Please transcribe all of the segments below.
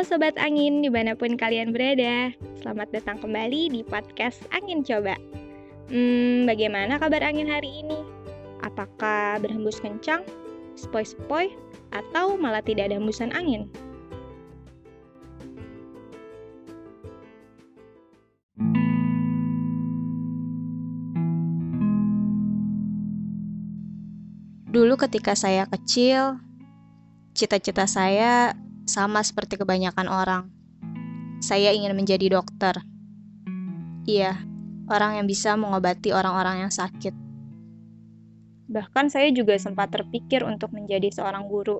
Sobat Angin, di mana pun kalian berada Selamat datang kembali di podcast Angin Coba Hmm, bagaimana kabar angin hari ini? Apakah berhembus kencang, sepoi-sepoi, atau malah tidak ada hembusan angin? Dulu ketika saya kecil, cita-cita saya sama seperti kebanyakan orang. Saya ingin menjadi dokter. Iya, orang yang bisa mengobati orang-orang yang sakit. Bahkan saya juga sempat terpikir untuk menjadi seorang guru.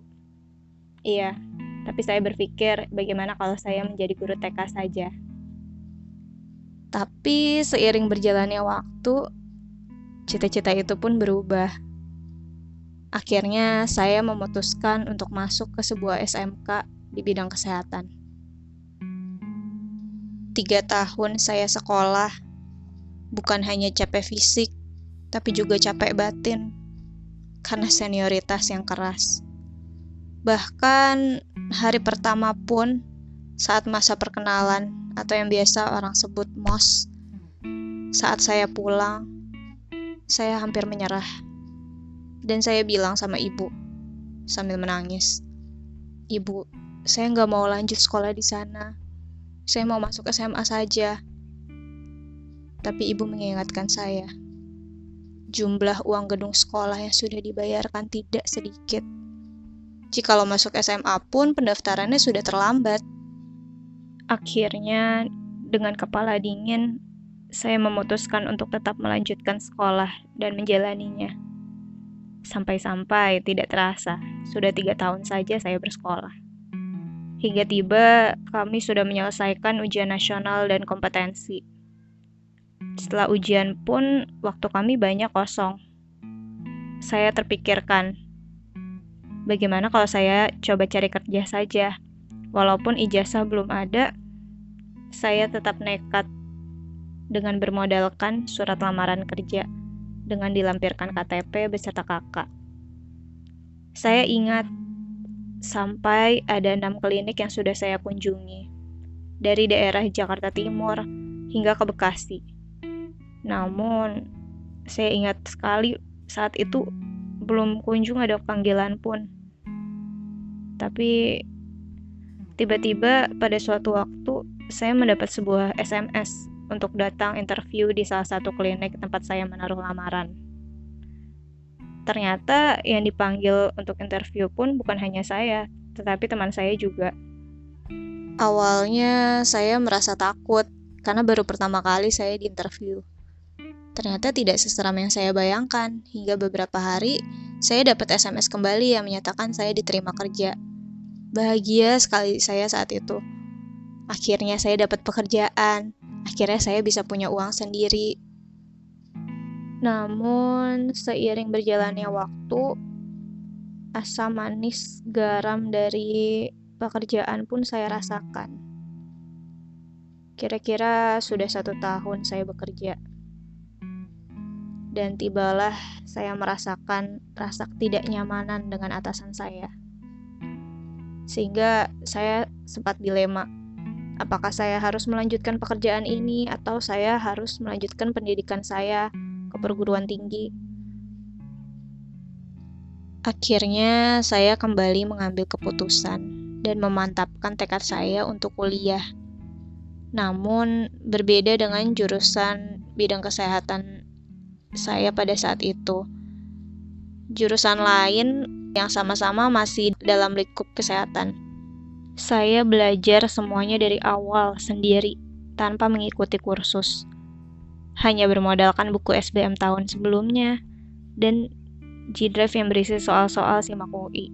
Iya, tapi saya berpikir bagaimana kalau saya menjadi guru TK saja. Tapi seiring berjalannya waktu, cita-cita itu pun berubah Akhirnya, saya memutuskan untuk masuk ke sebuah SMK di bidang kesehatan. Tiga tahun saya sekolah, bukan hanya capek fisik, tapi juga capek batin karena senioritas yang keras. Bahkan hari pertama pun, saat masa perkenalan atau yang biasa orang sebut MOS, saat saya pulang, saya hampir menyerah dan saya bilang sama ibu sambil menangis, Ibu, saya nggak mau lanjut sekolah di sana. Saya mau masuk SMA saja. Tapi ibu mengingatkan saya, jumlah uang gedung sekolah yang sudah dibayarkan tidak sedikit. Jikalau masuk SMA pun pendaftarannya sudah terlambat. Akhirnya, dengan kepala dingin, saya memutuskan untuk tetap melanjutkan sekolah dan menjalaninya. Sampai-sampai tidak terasa, sudah tiga tahun saja saya bersekolah. Hingga tiba, kami sudah menyelesaikan ujian nasional dan kompetensi. Setelah ujian pun, waktu kami banyak kosong. Saya terpikirkan, bagaimana kalau saya coba cari kerja saja? Walaupun ijazah belum ada, saya tetap nekat dengan bermodalkan surat lamaran kerja dengan dilampirkan KTP beserta kakak. Saya ingat sampai ada enam klinik yang sudah saya kunjungi, dari daerah Jakarta Timur hingga ke Bekasi. Namun, saya ingat sekali saat itu belum kunjung ada panggilan pun. Tapi tiba-tiba pada suatu waktu saya mendapat sebuah SMS untuk datang interview di salah satu klinik tempat saya menaruh lamaran. Ternyata yang dipanggil untuk interview pun bukan hanya saya, tetapi teman saya juga. Awalnya saya merasa takut karena baru pertama kali saya diinterview. Ternyata tidak seseram yang saya bayangkan. Hingga beberapa hari, saya dapat SMS kembali yang menyatakan saya diterima kerja. Bahagia sekali saya saat itu. Akhirnya saya dapat pekerjaan akhirnya saya bisa punya uang sendiri. Namun, seiring berjalannya waktu, asam manis garam dari pekerjaan pun saya rasakan. Kira-kira sudah satu tahun saya bekerja. Dan tibalah saya merasakan rasa tidak nyamanan dengan atasan saya. Sehingga saya sempat dilema apakah saya harus melanjutkan pekerjaan ini atau saya harus melanjutkan pendidikan saya perguruan tinggi. Akhirnya, saya kembali mengambil keputusan dan memantapkan tekad saya untuk kuliah. Namun, berbeda dengan jurusan bidang kesehatan saya pada saat itu. Jurusan lain yang sama-sama masih dalam lingkup kesehatan saya belajar semuanya dari awal sendiri, tanpa mengikuti kursus. Hanya bermodalkan buku SBM tahun sebelumnya, dan G-Drive yang berisi soal-soal SIMAK UI.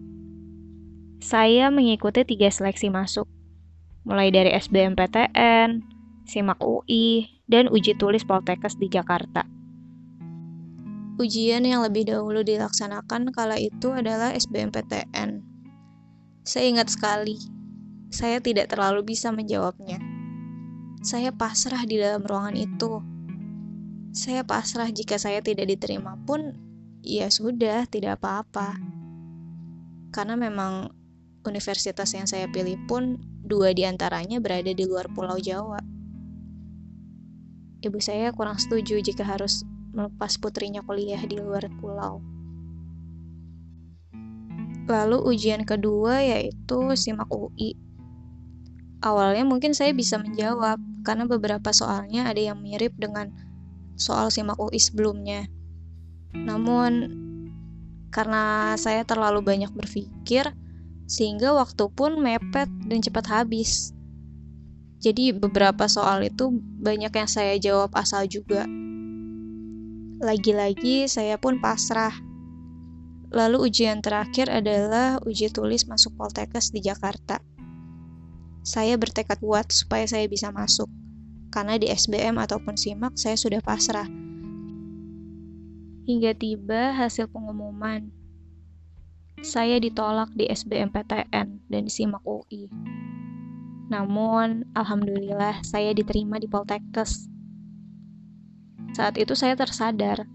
Saya mengikuti tiga seleksi masuk, mulai dari SBMPTN, SIMAK UI, dan uji tulis Poltekkes di Jakarta. Ujian yang lebih dahulu dilaksanakan kala itu adalah SBMPTN. Saya ingat sekali, saya tidak terlalu bisa menjawabnya. Saya pasrah di dalam ruangan itu. Saya pasrah jika saya tidak diterima pun, ya sudah, tidak apa-apa. Karena memang universitas yang saya pilih pun dua di antaranya berada di luar Pulau Jawa. Ibu saya kurang setuju jika harus melepas putrinya kuliah di luar pulau. Lalu ujian kedua yaitu SIMAK UI. Awalnya mungkin saya bisa menjawab karena beberapa soalnya ada yang mirip dengan soal SIMAK UI sebelumnya. Namun karena saya terlalu banyak berpikir sehingga waktu pun mepet dan cepat habis. Jadi beberapa soal itu banyak yang saya jawab asal juga. Lagi-lagi saya pun pasrah. Lalu ujian terakhir adalah uji tulis masuk Poltekkes di Jakarta. Saya bertekad kuat supaya saya bisa masuk, karena di SBM ataupun SIMAK saya sudah pasrah. Hingga tiba hasil pengumuman. Saya ditolak di SBMPTN dan di SIMAK UI. Namun, alhamdulillah saya diterima di Poltekkes. Saat itu saya tersadar,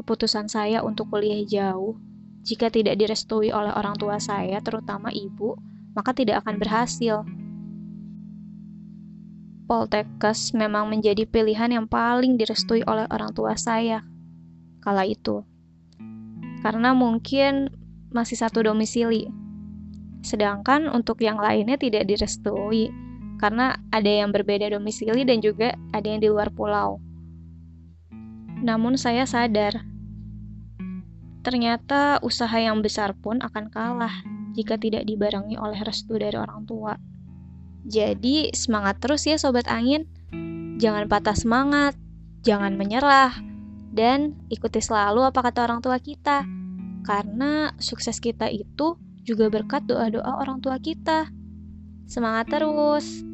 keputusan saya untuk kuliah jauh, jika tidak direstui oleh orang tua saya, terutama ibu, maka tidak akan berhasil. Poltekkes memang menjadi pilihan yang paling direstui oleh orang tua saya kala itu. Karena mungkin masih satu domisili, Sedangkan untuk yang lainnya tidak direstui karena ada yang berbeda domisili dan juga ada yang di luar pulau. Namun saya sadar, ternyata usaha yang besar pun akan kalah jika tidak dibarengi oleh restu dari orang tua. Jadi semangat terus ya sobat angin. Jangan patah semangat, jangan menyerah, dan ikuti selalu apa kata orang tua kita. Karena sukses kita itu juga berkat doa-doa orang tua kita. Semangat terus!